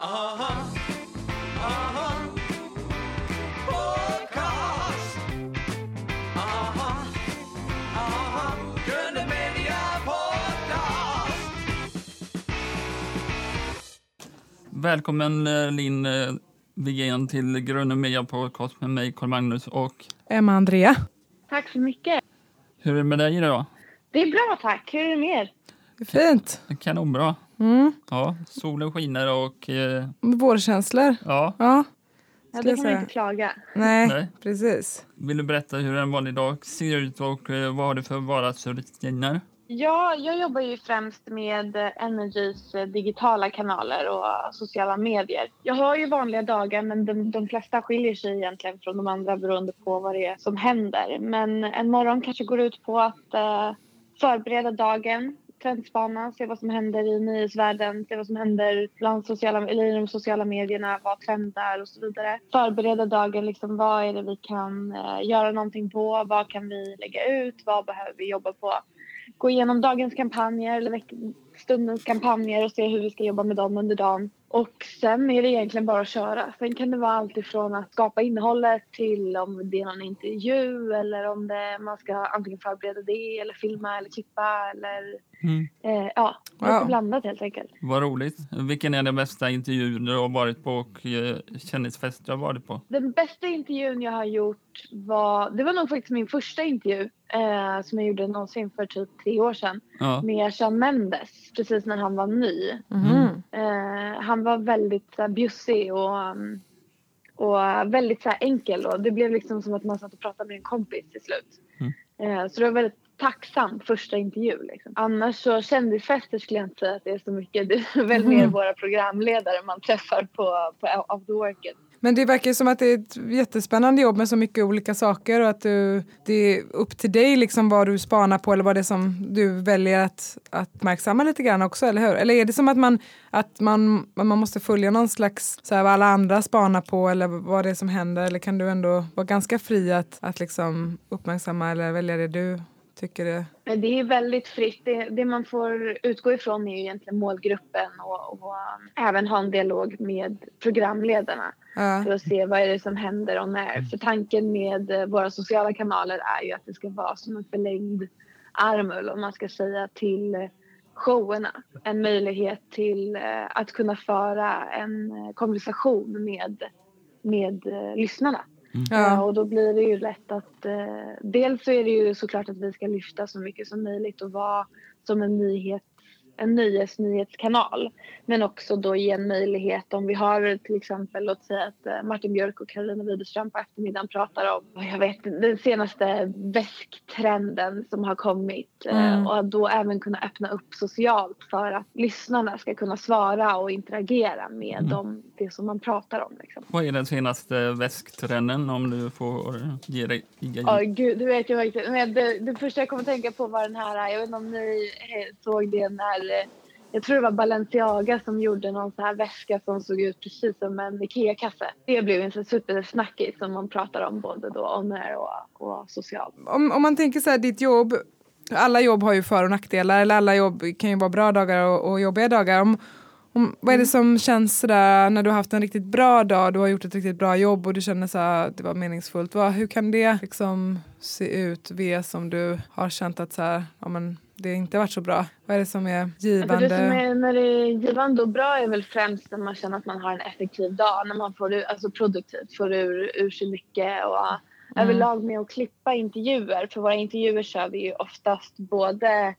Aha, aha, podcast. Aha, aha, Gröna Media Podcast. Välkommen eh, Linn eh, Wigén till Gröna Media Podcast med mig Carl Magnus och Emma Andrea. Tack så mycket. hur är det med dig idag? Det är bra tack. Hur är det med er? Fint. Kanonbra. Mm. Ja, solen skiner och eh, Vårkänslor. ja, Ja, Ja, då jag kan man inte klaga. nej, Nej. precis. vill du berätta hur en vanlig dag ser ut och eh, vad har du för vardagsrutiner? Ja, jag jobbar ju främst med eh, Energys eh, digitala kanaler och sociala medier. Jag har ju vanliga dagar men de, de flesta skiljer sig egentligen från de andra beroende på vad det är som händer. Men en morgon kanske går ut på att eh, förbereda dagen, trendspana, se vad som händer i nyhetsvärlden, se vad som händer bland sociala, eller i de sociala medierna, vad trendar och så vidare. Förbereda dagen, liksom, vad är det vi kan eh, göra någonting på, vad kan vi lägga ut, vad behöver vi jobba på? Gå igenom dagens kampanjer eller veck- stundens kampanjer och se hur vi ska jobba med dem under dagen. Och sen är det egentligen bara att köra. Sen kan det vara allt ifrån att skapa innehållet till om det är någon intervju eller om det, man ska antingen förbereda det eller filma eller klippa eller Mm. eh, ja, lite Wow. blandat helt enkelt. Vad roligt. Vilken är den bästa intervjun du har varit på och eh, kändisfest du har varit på? Den bästa intervjun jag har gjort var, det var nog faktiskt min första intervju eh, som jag gjorde någonsin för typ tre år sedan Ja, med Shawn Mendes precis när han var ny. Mhm. Eh, han var väldigt så här, bjussig och, och väldigt så här, enkel. Och det blev liksom som att man satt och pratade med en kompis till slut. Eh, så det var väldigt tacksam första intervju. Liksom. Annars så kändisfester skulle jag inte säga att det är så mycket. Det är väl mer våra programledare man träffar på, på after worken. Men det verkar ju som att det är ett jättespännande jobb med så mycket olika saker och att du, det är upp till dig liksom vad du spanar på eller vad det är som du väljer att, att uppmärksamma lite grann också, eller hur? Eller är det som att man, att man, man måste följa någon slags, så här, vad alla andra spanar på eller vad det är som händer eller kan du ändå vara ganska fri att, att liksom uppmärksamma eller välja det du tycker Men Det är väldigt fritt. Det, det man får utgå ifrån är ju egentligen målgruppen och, och um, även ha en dialog med programledarna. Ja. för att se vad är det som händer och när. För tanken med eh, våra sociala kanaler är ju att det ska vara som en förlängd arm eller om man ska säga till showerna. En möjlighet till eh, att kunna föra en eh, konversation med, med lyssnarna. Ja, Ja. och då blir det ju lätt att eh, dels så är det ju såklart att vi ska lyfta så mycket som möjligt och vara som en nyhet en nyhets nyhetskanal. Men också då ge en möjlighet om vi har till exempel, låt säga att eh, Martin Björk och Karolina Widerström på eftermiddagen pratar om, jag vet den senaste väsktrenden som har kommit eh, Mm. och då även kunna öppna upp socialt för att lyssnarna ska kunna svara och interagera med dem, det som man pratar om. Liksom. vad är den senaste väsktrenden om du får ge dig Ja, gud, du vet jag faktiskt. Men det, det första jag kom att tänka på var den här, jag vet inte om ni eh, såg det när, jag tror det var Balenciaga som gjorde någon så här väska som såg ut precis som en IKEA-kasse. Det blev en supersnackis som man pratar om både då on air och, och socialt. om, om man tänker så här, ditt jobb, alla jobb har ju för och nackdelar, eller alla jobb kan ju vara bra dagar och, och jobbiga dagar. Om, om, vad är det som känns sådär när du har haft en riktigt bra dag, du har gjort ett riktigt bra jobb och du känner så att det var meningsfullt. Vad, hur kan det liksom se ut, V, som du har känt att så här, ja, men det inte varit så bra? Vad är det som är Alltså givande? det som är, när det är givande och bra är väl främst när man känner att man har en effektiv dag, när man får ur, alltså produktivt får ur, ur sig mycket och överlag med att klippa intervjuer. För våra intervjuer kör vi ju oftast både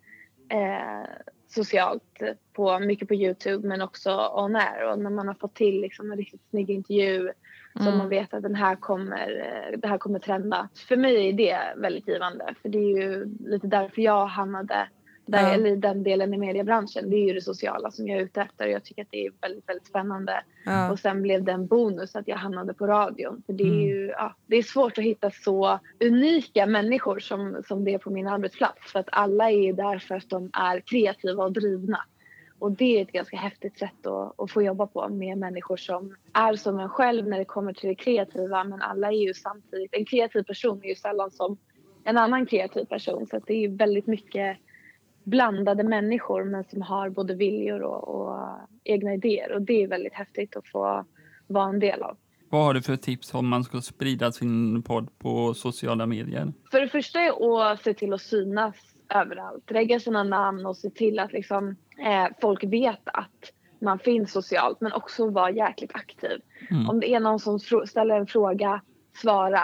eh, socialt, på, mycket på Youtube men också on air. Och när man har fått till liksom en riktigt snygg intervju som man vet att den här kommer, eh, det här kommer trenda. För mig är det väldigt givande för det är ju lite därför jag hamnade där, Ja. eller i den delen i mediebranschen. Det är ju det sociala som jag är ute efter och jag tycker att det är väldigt, väldigt spännande. Ja. Och sen blev det en bonus att jag hamnade på radion. För det är ju ja, det är svårt att hitta så unika människor som, som det är på min arbetsplats. För att alla är ju där för att de är kreativa och drivna. Och det är ett ganska häftigt sätt att, att få jobba på med människor som är som en själv när det kommer till det kreativa. Men alla är ju samtidigt, en kreativ person är ju sällan som en annan kreativ person. Så det är väldigt mycket blandade människor men som har både viljor och, och egna idéer och det är väldigt häftigt att få vara en del av. Vad har du för tips om man ska sprida sin podd på sociala medier? För det första är att se till att synas överallt. Lägga sina namn och se till att liksom, eh, folk vet att man finns socialt men också vara jäkligt aktiv. Mm. Om det är någon som ställer en fråga, svara.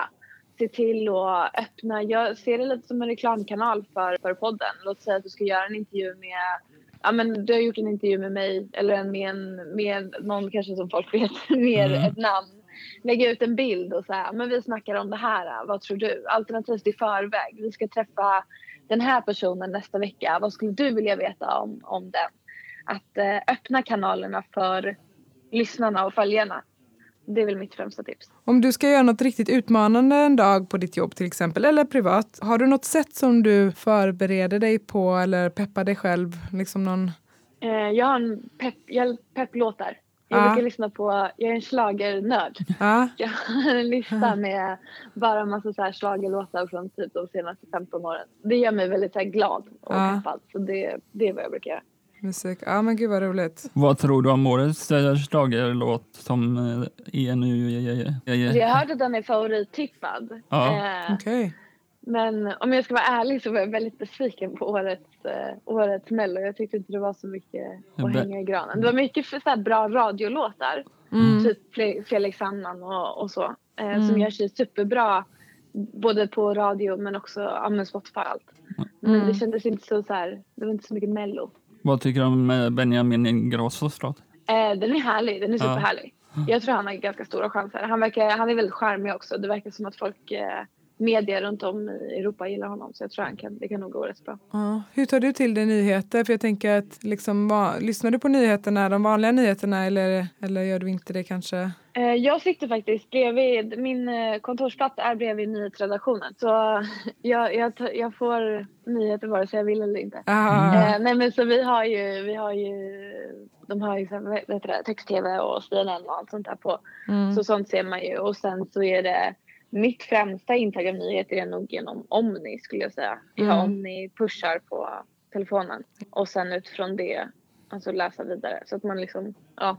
Se till att öppna. Jag ser det lite som en reklamkanal för, för podden. Låt säga att du ska göra en intervju med Ja, men du har gjort en intervju med mig eller en med, en, med någon kanske som folk vet mer Mm. ett namn. Lägga ut en bild och säga men vi snackar om det här. Vad tror du? Alternativt i förväg. Vi ska träffa den här personen nästa vecka. Vad skulle du vilja veta om, om den? Att eh, öppna kanalerna för lyssnarna och följarna. Det är väl mitt främsta tips. Om du ska göra något riktigt utmanande en dag på ditt jobb till exempel, eller privat, har du något sätt som du förbereder dig på eller peppar dig själv? Liksom någon... Eh, jag har en pepp, jag pepplåtar. Jag Ja. brukar lyssna på, jag är en schlagernörd. Ja, Jag har en lista med bara en massa så här schlagerlåtar från typ de senaste 15 åren. Det gör mig väldigt så här glad och Ja. peppad. Så det, det är vad jag brukar göra. musik. Ja, men gud vad roligt. Vad tror du om årets eh, schlagerlåt som eh, är nu? eh, Jag hörde att den är favorittippad. Ja. Eh, Okej. Men om jag ska vara ärlig så var jag väldigt besviken på årets, eh, årets mello. Jag tyckte inte det var så mycket att hänga i granen. Det var mycket för, så här, bra radiolåtar. Mm. Typ Fe- Felix Sandman och, och så. Eh, Mm. Som gör sig superbra både på radio men också ja, men Spotify och allt. Men Mm. det kändes inte så, så här, det var inte så mycket mello. Vad tycker du om eh, Benjamin Ingrossos låt? Eh, den är härlig, den är Ja. superhärlig. Jag tror han har ganska stora chanser. Han, verkar, han är väldigt charmig också. Det verkar som att folk, eh, media runt om i Europa gillar honom. Så jag tror han kan, det kan nog gå rätt bra. Ja. Hur tar du till dig nyheter? För jag tänker att liksom, va, lyssnar du på nyheterna, de vanliga nyheterna eller, eller gör du inte det kanske? Eh, Jag sitter faktiskt bredvid, min eh, kontorsplats är bredvid nyhetsredaktionen. Så jag, jag, jag får nyheter vare sig jag vill eller inte. Ah, Eh, nej men så vi har ju, vi har ju, de har ju text-tv och CNN och allt sånt där på. mm. Så sånt ser man ju och sen så är det mitt främsta intag av nyheter är nog genom Omni skulle jag säga. Jag har Mm. Omni pushar på telefonen och sen utifrån det alltså läsa vidare så att man liksom ja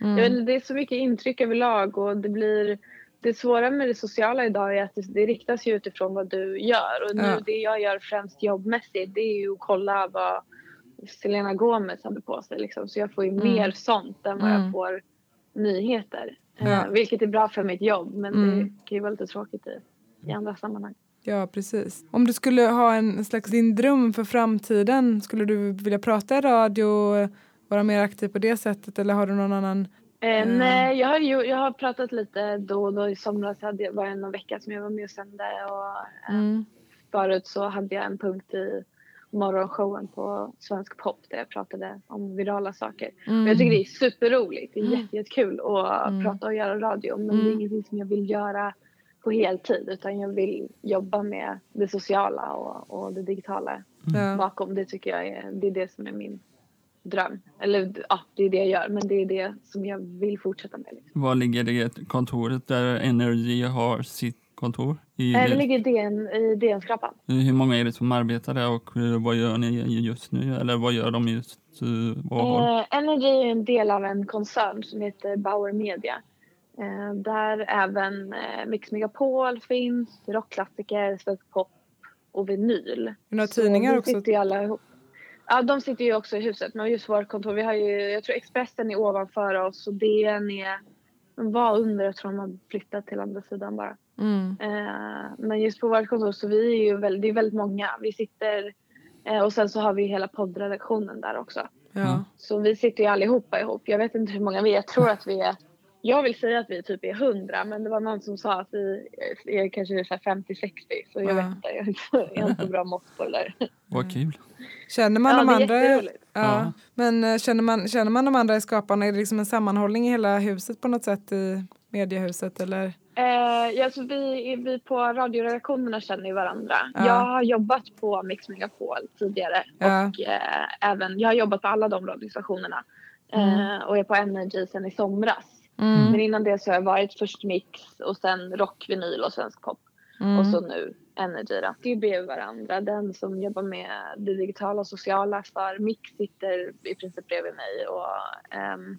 Mm. jag vet, inte, det är så mycket intryck överlag och det blir det svåra med det sociala idag är att det, det riktas ju utifrån vad du gör och nu Ja. det jag gör främst jobbmässigt det är ju att kolla vad Selena Gomez hade på sig liksom. så jag får ju Mm. mer sånt än vad Mm. jag får nyheter. Ja. Eh, vilket är bra för mitt jobb men Mm. det kan ju vara lite tråkigt i, i andra sammanhang. Ja, precis. Om du skulle ha en slags din dröm för framtiden, skulle du vilja prata i radio, vara mer aktiv på det sättet eller har du någon annan? Eh, Mm. Nej, jag har, ju, jag har pratat lite då och då. I somras hade jag, var det någon vecka som jag var med och sände och eh, Mm. förut så hade jag en punkt i morgonshowen på Svensk Pop där jag pratade om virala saker. Mm. Men jag tycker det är superroligt. Det är jätte, jättekul att Mm. prata och göra radio. Men det är Mm. ingenting som jag vill göra på heltid utan jag vill jobba med det sociala och, och det digitala Ja. bakom. Det tycker jag är, det är det som är min dröm. Eller ja, det är det jag gör men det är det som jag vill fortsätta med. Liksom. Var ligger det kontoret där Energy har sitt kontor? I, Eh, Det ligger DN, i DN-skrapan. Hur många är det som arbetar där och vad gör ni just nu? Eller vad gör de just? eh, Vad har... Eh, Energy är en del av en koncern som heter Bauer Media. Eh, där även eh, Mix Megapol finns, rockklassiker, svensk pop och vinyl. Några Så tidningar också? Sitter alla ihop. Ja, de sitter ju också i huset. Men just vårt kontor, vi har ju, jag tror Expressen är ovanför oss och DN är, de var under, jag tror de har flyttat till andra sidan bara. Mm. Eh, men just på vårt kontor så vi är ju väldigt, det är väldigt många. Vi sitter eh, och sen så har vi hela poddredaktionen där också. Ja. Så vi sitter ju allihopa ihop. Jag vet inte hur många vi är. Jag tror att vi är jag vill säga att vi typ är hundra men det var någon som sa att vi är kanske så här 50-60 så jag Ja. vet inte. Jag har inte- så bra mått på det där. Vad kul. Känner man Ja, de andra? Ja. Ja. Men eh, känner man, känner man de andra i skaparna? Är det liksom en sammanhållning i hela huset på något sätt i mediehuset eller? Eh, ja, så vi, vi på radioredaktionerna känner ju varandra. Ja. Jag har jobbat på Mix Megapol tidigare Ja. och eh, även, jag har jobbat på alla de radiostationerna eh, och är på Energy sedan i somras. Mm. Men innan det så har jag varit först Mix och sen rock, vinyl och svensk pop. Mm. och så nu Energy då. Det bredvid varandra. Den som jobbar med det digitala och sociala för Mix sitter i princip bredvid mig och ehm,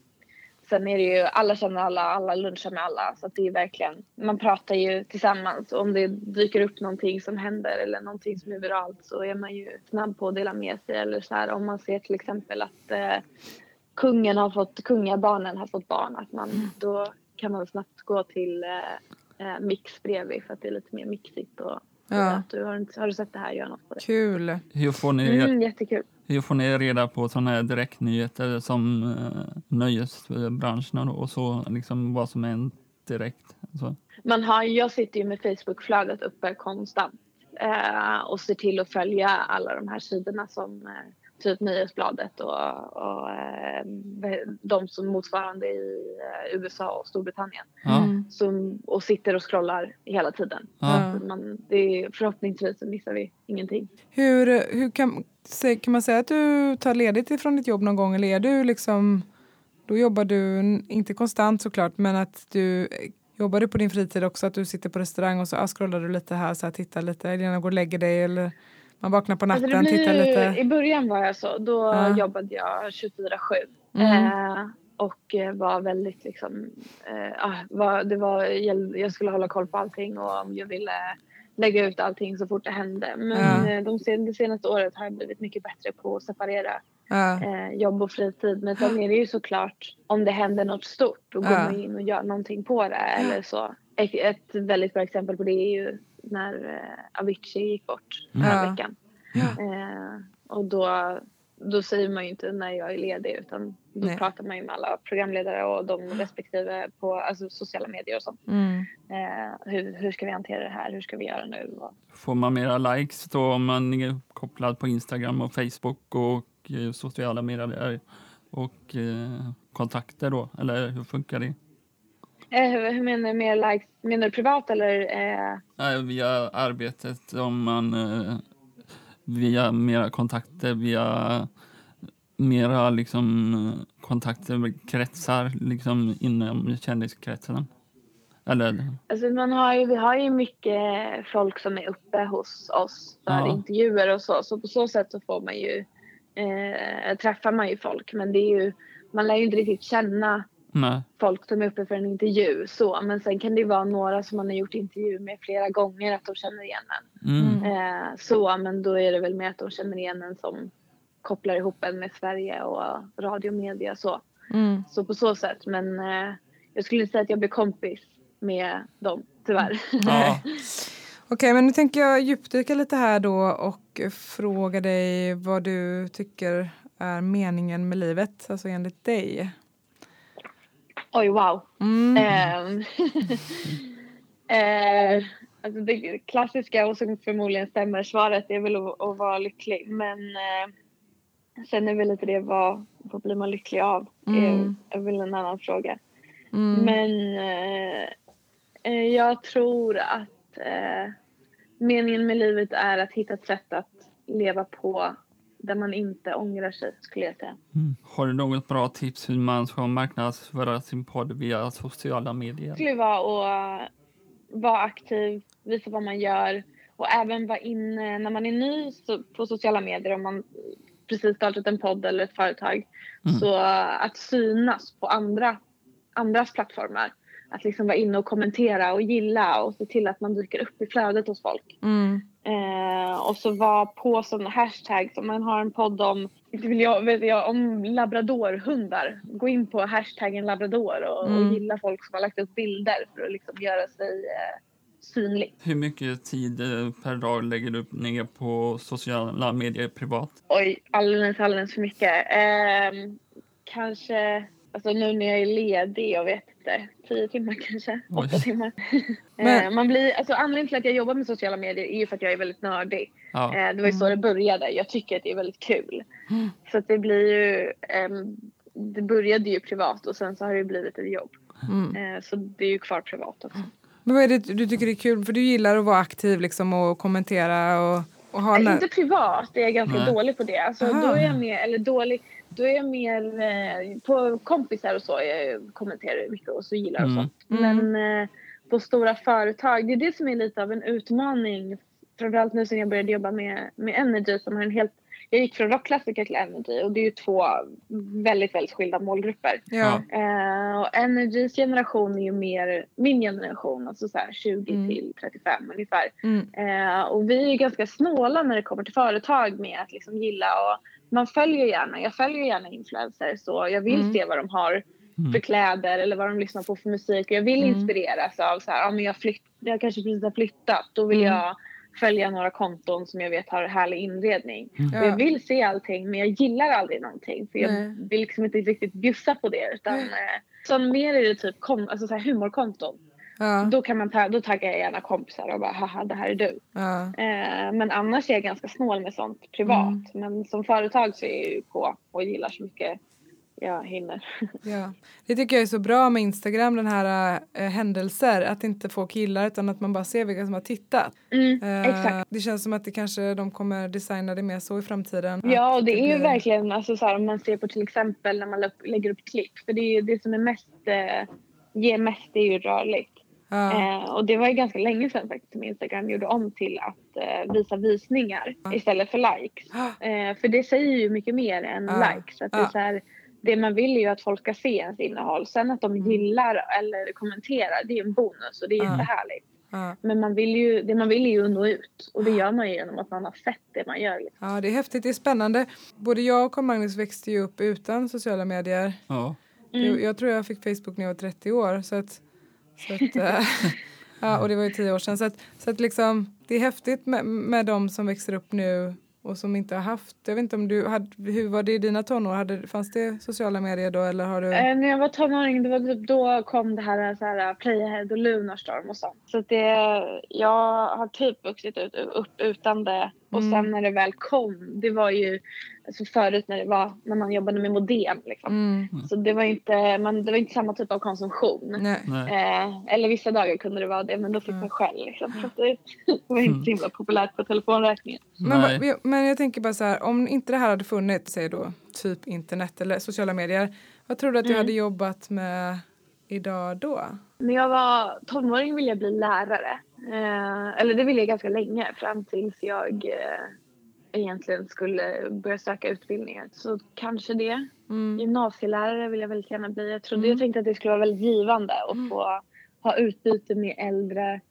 Sen är det ju, alla känner alla, alla lunchar med alla. Så det är verkligen, man pratar ju tillsammans. Och om det dyker upp någonting som händer eller någonting som är viralt så är man ju snabb på att dela med sig. Eller så här, om man ser till exempel att eh, kungen har fått, kungabarnen har fått barn. Att man, då kan man snabbt gå till eh, eh, mix bredvid för att det är lite mer mixigt. Och, Ja. att du har, har du sett det här, gör något på det. Kul. Hur får ni, Mm, jättekul. hur får ni reda på sådana här direktnyheter som eh, nöjesbranschen och- och så, liksom vad som är en direkt? Så. Man har, jag sitter ju med Facebookflödet uppe konstant eh, och ser till att följa alla de här sidorna som eh, typ Nyhetsbladet och, och eh, de som motsvarande i eh, USA och Storbritannien. Mm. Som, och sitter och scrollar hela tiden. Ja. Man, det är, förhoppningsvis så missar vi ingenting. Hur, hur kan, kan man säga att du tar ledigt ifrån ditt jobb någon gång eller är du liksom, då jobbar du, inte konstant såklart, men att du Jobbar du på din fritid också att du sitter på restaurang och så ah, scrollar du lite här så här, tittar lite, eller går och lägger dig eller man vaknar på natten, Alltså det blir, tittar lite. I början var jag så. Då Ja. jobbade jag 24-7. Mm. Eh, och eh, var väldigt liksom... Eh, ah, var, det var, jag skulle hålla koll på allting och om jag ville lägga ut allting så fort det hände. Men Ja. eh, de sen, det senaste året har jag blivit mycket bättre på att separera Ja. eh, jobb och fritid. Men sen är det ju såklart om det händer något stort då går man in och gör någonting på det eller så. Ett, ett väldigt bra exempel på det är ju när eh, Avicii gick bort förra Ja. veckan. Ja. Eh, och då, då säger man ju inte när jag är ledig utan då Nej. pratar man ju med alla programledare och de respektive på alltså, sociala medier och sånt. Mm. Eh, hur, hur ska vi hantera det här? Hur ska vi göra nu? Och, Får man mera likes då om man är kopplad på Instagram och Facebook och eh, sociala medier och eh, kontakter då? Eller hur funkar det? Eh, hur, menar du mer likes? Menar du privat eller? Eh, via arbetet om man eh, via mera kontakter, via mera liksom eh, kontakter kretsar liksom inom kändiskretsen. Eller Alltså man har ju, vi har ju mycket folk som är uppe hos oss för Ja. intervjuer och så. Så på så sätt så får man ju, eh, träffar man ju folk. Men det är ju, man lär ju inte riktigt känna nej. folk som är uppe för en intervju. Så. Men sen kan det vara några som man har gjort intervju med flera gånger att de känner igen en. Mm. Eh, så, men då är det väl mer att de känner igen en som kopplar ihop en med Sverige och radio och media så. Mm. Så på så sätt. Men eh, jag skulle inte säga att jag blir kompis med dem, tyvärr. Ja. Okej, men nu tänker jag djupdyka lite här då och fråga dig vad du tycker är meningen med livet, alltså enligt dig. Oj, wow. Mm. Ehm, eh, alltså det klassiska och som förmodligen stämmer svaret är väl att, att vara lycklig. Men eh, sen är väl lite det vad, vad blir man lycklig av? Mm. Är, är väl en annan fråga. Mm. Men eh, eh, jag tror att eh, meningen med livet är att hitta ett sätt att leva på där man inte ångrar sig skulle jag säga. Mm. Har du något bra tips hur man ska marknadsföra sin podd via sociala medier? Det skulle vara att vara aktiv, visa vad man gör och även vara inne när man är ny på sociala medier om man precis startat en podd eller ett företag. Mm. Så att synas på andra, andras plattformar. Att liksom vara inne och kommentera och gilla och se till att man dyker upp i flödet hos folk. Mm. Eh, och så vara på sådana hashtags. Om man har en podd om, inte vill jag, vet jag, om labradorhundar. Gå in på hashtaggen labrador och, Mm. och gilla folk som har lagt upp bilder för att liksom göra sig eh, synlig. Hur mycket tid eh, per dag lägger du upp ner på sociala medier privat? Oj, alldeles, alldeles för mycket. Eh, kanske, alltså nu när jag är ledig, jag vet inte, tio timmar kanske, Oj. åtta timmar. Men- eh, man blir, alltså anledningen till att jag jobbar med sociala medier är ju för att jag är väldigt nördig. Ja. Eh, det var ju så det började. Jag tycker att det är väldigt kul. Så att det blir ju... ehm, det började ju privat och sen så har det blivit ett jobb. Mm. Eh, så det är ju kvar privat också. Men vad är det du tycker är kul? För du gillar att vara aktiv liksom och kommentera och, och ha Nej, inte privat, det är jag ganska Nej. dålig på det. Alltså, Aha. då är jag mer, eller dålig, då är jag mer eh, på kompisar och så. Jag kommenterar mycket och så gillar och Mm. sånt. Mm. Men eh, på stora företag. Det är det som är lite av en utmaning. Framförallt nu sen jag började jobba med, med Energy som har en helt jag gick från rockklassiker till Energy och det är ju två väldigt, väldigt skilda målgrupper. Ja. Eh, och Energys generation är ju mer min generation, alltså så här 20 Mm. till 35 ungefär. Mm. Eh, och vi är ganska snåla när det kommer till företag med att liksom gilla och man följer gärna, jag följer gärna influencers så jag vill Mm. se vad de har Mm. för kläder eller vad de lyssnar på för musik och jag vill Mm. inspireras av så här, ja men jag, flytt, jag kanske precis har flyttat, då vill Mm. jag följa några konton som jag vet har härlig inredning. Ja. jag vill se allting men jag gillar aldrig någonting för jag Nej. vill liksom inte riktigt bjussa på det utan så mer är det typ kom, alltså så här humorkonton. Ja. Då kan man ta, då taggar jag gärna kompisar och bara haha det här är du. Ja. Eh, men annars är jag ganska snål med sånt privat. Mm. Men som företag så är jag ju på och gillar så mycket jag hinner. Ja. Det tycker jag är så bra med Instagram, den här äh, händelser, att inte folk gillar utan att man bara ser vilka som har tittat. Mm, Eh, exakt. Det känns som att det kanske de kommer designa det mer så i framtiden. Ja, och Att det är ju blir- verkligen alltså, så här, om man ser på till exempel när man lägger upp klipp. För det är ju det som är mest, eh, ger mest är ju rörligt. Ja. Eh, och det var ju ganska länge sedan faktiskt som Instagram gjorde om till att eh, visa visningar istället för likes. Eh, för det säger ju mycket mer än Ja. likes. Att det, är Ja. så här, det man vill är ju att folk ska se ens innehåll. Sen att de Mm. gillar eller kommenterar, det är en bonus och det är Ja. jättehärligt. Ja. Men man vill ju, det man vill är ju att nå ut. Och det gör man ju genom att man har sett det man gör. Liksom. ja, det är häftigt, det är spännande. Både jag och Carl-Magnus växte ju upp utan sociala medier. Ja. Mm. Jag, jag tror jag fick Facebook när jag var 30 år. Så att, så att, eh, ja, och det var ju 10 år sedan. Så, att, så att liksom, det är häftigt med, med de som växer upp nu och som inte har haft. Jag vet inte om du hade, hur var det i dina tonår? Hade, fanns det sociala medier då eller har du? Äh, när jag var tonåring det var typ då kom det här, så här Playahead och Lunarstorm och sånt. Så det, jag har typ vuxit ut, upp utan det. Och Mm. sen när det väl kom, det var ju alltså förut när, det var, när man jobbade med modem. Liksom. Mm, Så det var, inte, man, det var inte samma typ av konsumtion. nej. Nej. Eh, eller vissa dagar kunde det vara det men då fick Mm. man själv. Liksom. Så att det, det var inte så himla populärt på telefonräkningen. Men, men jag tänker bara så här, om inte det här hade funnits, säg då typ internet eller sociala medier, vad tror du att du Mm. hade jobbat med idag då? När jag var tonåring ville jag bli lärare. Eh, eller det ville jag ganska länge fram tills jag eh, egentligen skulle börja söka utbildningar. Så kanske det. Mm. Gymnasielärare vill jag väldigt gärna bli. Jag, trodde, Mm. jag tänkte att det skulle vara väldigt givande att Mm. få ha utbyte med äldre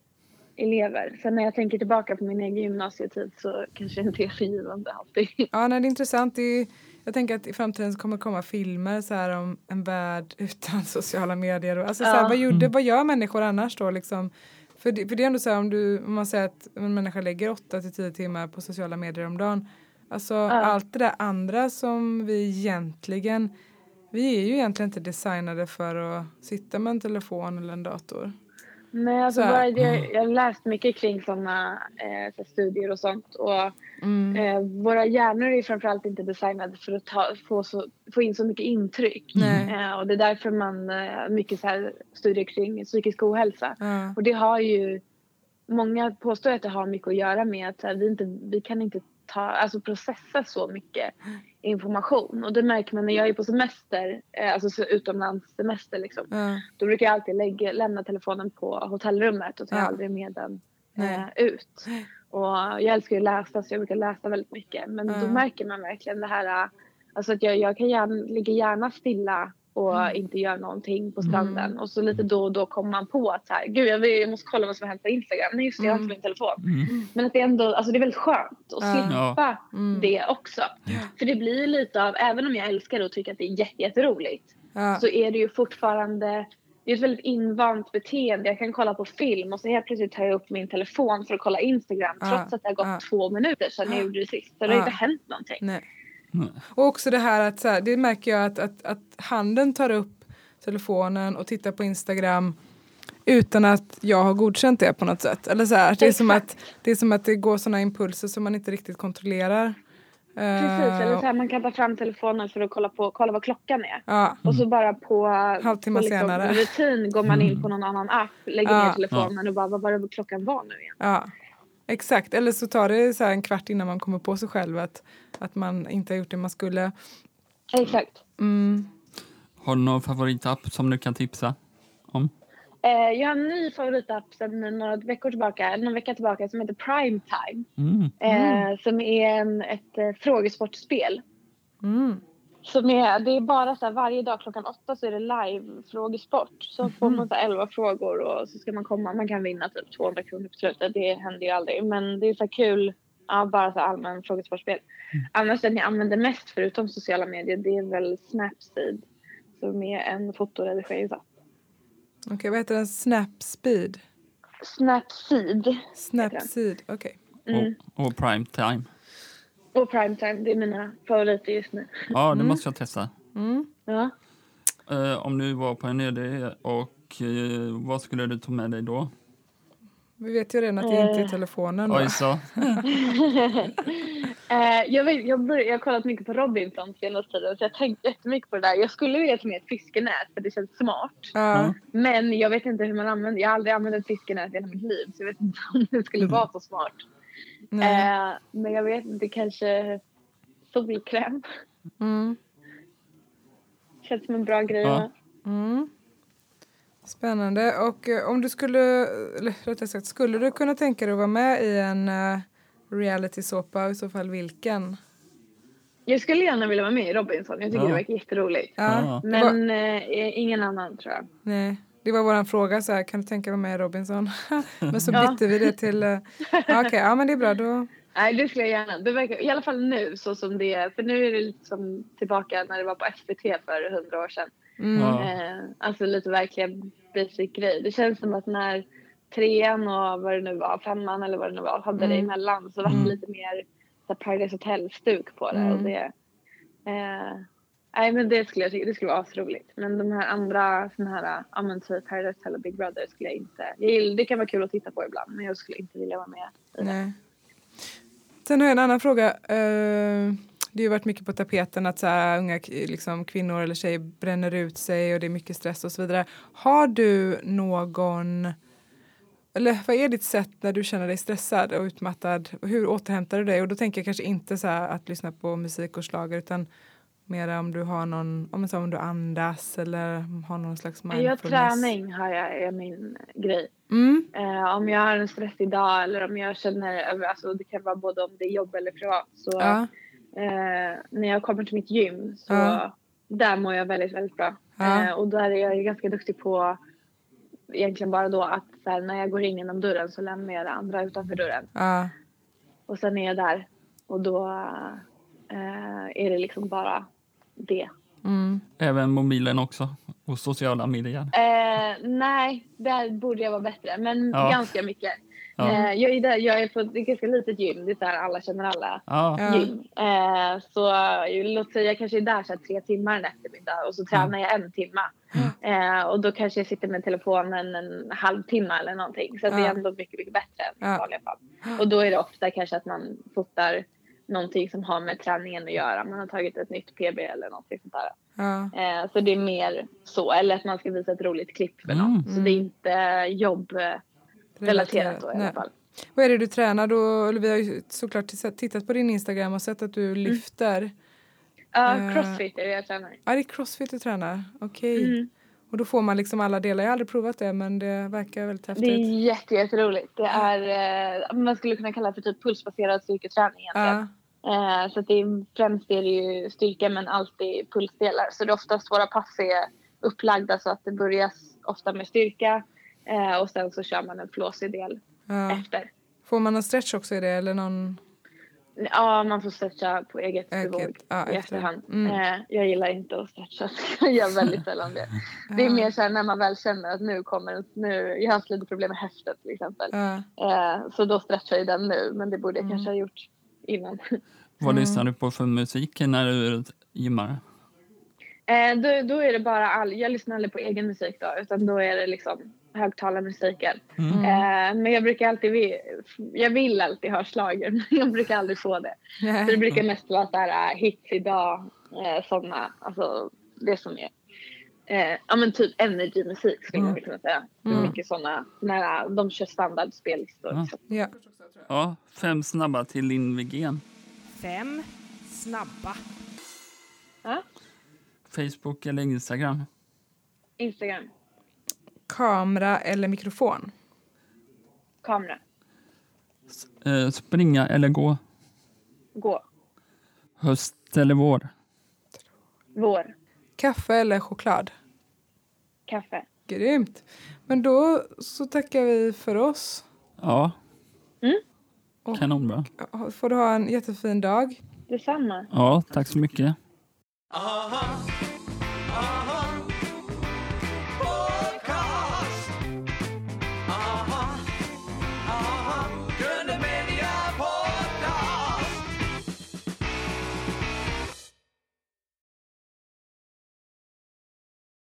elever. Sen när jag tänker tillbaka på min egen gymnasietid så kanske det inte är så givande alltid. Ja, nej, det är intressant. Det är, jag tänker att i framtiden så kommer det komma filmer så här om en värld utan sociala medier. Och, alltså, så här, Ja. vad, gjorde, vad gör människor annars då? Liksom? För, det, för det är ändå så här om, du, om man säger att en människa lägger 8 till 10 timmar på sociala medier om dagen. Alltså allt det där andra som vi egentligen, vi är ju egentligen inte designade för att sitta med en telefon eller en dator. Nej, alltså Så bara det, jag har läst mycket kring sådana eh, studier och sånt. Och Mm. Eh, våra hjärnor är framförallt inte designade för att ta, få, så, få in så mycket intryck. Nej. Eh, och det är därför man eh, mycket så här studier kring psykisk ohälsa. Ja. Och det har ju, många påstår att det har mycket att göra med att här, vi, inte, vi kan inte ta, alltså processa så mycket information. Och det märker man när jag är på semester, eh, alltså så utomlandssemester liksom. Ja. Då brukar jag alltid lägga, lämna telefonen på hotellrummet och ta Ja. aldrig med den eh, ut. Och jag älskar ju att läsa så jag brukar läsa väldigt mycket. Men Ja. då märker man verkligen det här, äh, alltså att jag, jag kan gärna, ligga gärna stilla och Mm. inte göra någonting på stranden. Och så lite då och då kommer man på att så här, gud jag, vill, jag måste kolla vad som har hänt på Instagram. Nej just det, jag har Mm. inte min telefon. Mm. Men att det ändå, alltså det är väldigt skönt att slippa Mm. det också. För det blir lite av, även om jag älskar det och tycker att det är jätte, jätteroligt så är det ju fortfarande det är ett väldigt invant beteende. Jag kan kolla på film och så helt plötsligt tar jag upp min telefon för att kolla Instagram trots att det har gått två minuter sedan jag gjorde det sist. Så det har inte hänt någonting. Nej. Och också det här att så här, det märker jag att, att, att handen tar upp telefonen och tittar på Instagram utan att jag har godkänt det på något sätt. Eller så här, det, är som att, det är som att det går sådana impulser som man inte riktigt kontrollerar. Precis, Eh, eller så här, man kan ta fram telefonen för att kolla, på, kolla vad klockan är. Ja, Och så bara på, Halvtimme på liksom senare. rutin går man in på någon annan app, lägger Ja. ner telefonen och bara vad var det klockan var nu igen? ja, exakt. Eller så tar det så en kvart innan man kommer på sig själv att, att man inte har gjort det man skulle. Exakt. Mm. Har du någon favoritapp som du kan tipsa om? Eh, jag har en ny favoritapp sedan några veckor tillbaka, någon vecka tillbaka som heter Primetime. Mm. Eh, Som är en, ett eh, frågesportspel. Mm. Som är, det är bara så här, varje dag klockan åtta så är det live frågesport. Så får man så här, elva frågor och så ska man komma. Man kan vinna typ 200 kronor på slutet. Det händer ju aldrig. Men det är så här kul. Ja, bara så allmän frågesportspel. Annars den jag använder mest förutom sociala medier det är väl Snapseed. Som är en fotoredigeringsapp. Okej, vad heter den? Snapspeed? Snapseed. Snapseed, okej. Mm. Och, och prime time. Och Primetime, det är mina favoriter just nu. Ja, det måste jag testa. Mm. Ja. Eh, om du var på en öde och eh, vad skulle du ta med dig då? Vi vet ju redan att det inte är telefonen. Då. Oj, så. Eh, jag, vet, jag, bör, jag har kollat mycket på Robinson senaste tiden så jag har tänkt jättemycket på det där. Jag skulle vilja ta med ett fiskenät för det känns smart. Ja. Men jag vet inte hur man använder Jag har aldrig använt ett fiskenät i hela mitt liv så jag vet inte om det skulle vara så smart. Eh, men jag vet inte, kanske solkräm. Mm. Känns som en bra grej. Ja. Mm. Spännande. Och eh, om du skulle, eller rättare sagt, skulle du kunna tänka dig att vara med i en uh, reality-såpa och i så fall vilken? Jag skulle gärna vilja vara med i Robinson. Jag tycker Ja. det verkar jätteroligt. Ja. Men eh, ingen annan tror jag. nej, det var vår fråga, så här, kan du tänka dig att vara med i Robinson? men så Ja. bytte vi det till, uh, okej, ja men det är bra då. Nej, det skulle jag gärna. Det verkar, I alla fall nu så som det är. För nu är det lite som tillbaka när det var på SVT för hundra år sedan. Mm. Eh, alltså lite verkliga basic grej. Det känns som att när trean och vad det nu var, femman eller vad det nu var, hade det Mm. emellan så var det Mm. lite mer så här Paradise Hotel-stuk på det. Och Mm. det eh, nej, men det skulle jag tycka det skulle vara asroligt. Men de här andra såna här, ja men typ Paradise Hotel och Big Brother skulle jag inte, jag gillar, det kan vara kul att titta på ibland men jag skulle inte vilja vara med. i det. Nej. Sen har jag en annan fråga. Eh, det har varit mycket på tapeten att så här, unga liksom, kvinnor eller tjejer bränner ut sig och det är mycket stress och så vidare. Har du någon eller vad är ditt sätt när du känner dig stressad och utmattad? Och hur återhämtar du dig? Och då tänker jag kanske inte så att lyssna på musik och slager utan mer om du har någon, om, om du andas eller har någon slags Jag mindfulness. träning har jag, är min grej. Mm, Eh, om jag har en stressig dag eller om jag känner, alltså det kan vara både om det är jobb eller privat. Så ja, eh, när jag kommer till mitt gym så Ja. där mår jag väldigt, väldigt bra. Ja. Eh, och där är jag ganska duktig på egentligen bara då att så här, när jag går in genom dörren så lämnar jag det andra utanför dörren. ja, Och sen är jag där och då eh, är det liksom bara det. mm, Även mobilen också. Och sociala medier. Eh, nej, där borde jag vara bättre. Men Ja. ganska mycket. Ja. Eh, jag, är där, jag är på ett ganska litet gym. Det är där alla känner alla Ja. gym. Eh, så låt säga jag kanske är där så här, tre timmar en eftermiddag och så tränar jag en timme. Eh, och då kanske jag sitter med telefonen en halvtimme eller någonting. Så det är ändå mycket, mycket bättre än Ja. i vanliga fall. Och då är det ofta kanske att man fotar någonting som har med träningen att göra. Man har tagit ett nytt PB eller någonting sånt där. ja. Eh, så det är mer så. Eller att man ska visa ett roligt klipp för Mm. någon. Så det är inte jobbrelaterat då i alla fall. Vad är det du tränar då? Vi har ju såklart tittat på din Instagram och sett att du lyfter. Ja, Eh. crossfit är det jag tränar. Ja, det är crossfit du tränar. Okej. Mm. Och då får man liksom alla delar. Jag har aldrig provat det men det verkar väldigt Det är häftigt. jätte, jätteroligt. Det är, eh, man skulle kunna kalla det för typ pulsbaserad styrketräning egentligen. Ja, Eh, så det är, främst är det ju styrka men alltid pulsdelar. Så det är oftast våra pass är upplagda så att det börjar ofta med styrka eh, och sen så kör man en flåsig del ja. efter. Får man någon stretch också i det eller någon? Ja, man får stretcha på eget bevåg ja, i efter. efterhand. Mm. Eh, jag gillar inte att stretcha, så jag gör väldigt sällan det. Det är mer så här när man väl känner att nu kommer en- nu, jag har haft lite problem med höften till exempel. Ja. Eh, så då stretchar jag den nu, men det borde jag Mm. kanske ha gjort innan. Vad lyssnar du på för musik när du gymmar? Eh, då, då är det bara all, jag lyssnar aldrig på egen musik då, utan då är det liksom högtalarmusiken. Mm. Eh, men jag brukar alltid, vi- jag vill alltid ha schlager, men jag brukar aldrig få det. Så det brukar mest vara så här, äh, hits idag, eh, sådana, alltså det som är eh, ja men typ energimusik skulle Mm. jag kunna säga. Mm. mycket sådana, när de kör standardspellistor. Ja. Liksom. Ja. Ja, fem snabba till din vegan. Fem snabba. Ja. Facebook eller Instagram? Instagram. Kamera eller mikrofon? Kamera. Eh, springa eller gå? Gå. Höst eller vår? Vår. Kaffe eller choklad? Kaffe. Grymt. Men då så tackar vi för oss. Ja. Mm. Och- Kanonbra. Får du ha en jättefin dag. Detsamma. Ja, tack så mycket. aha.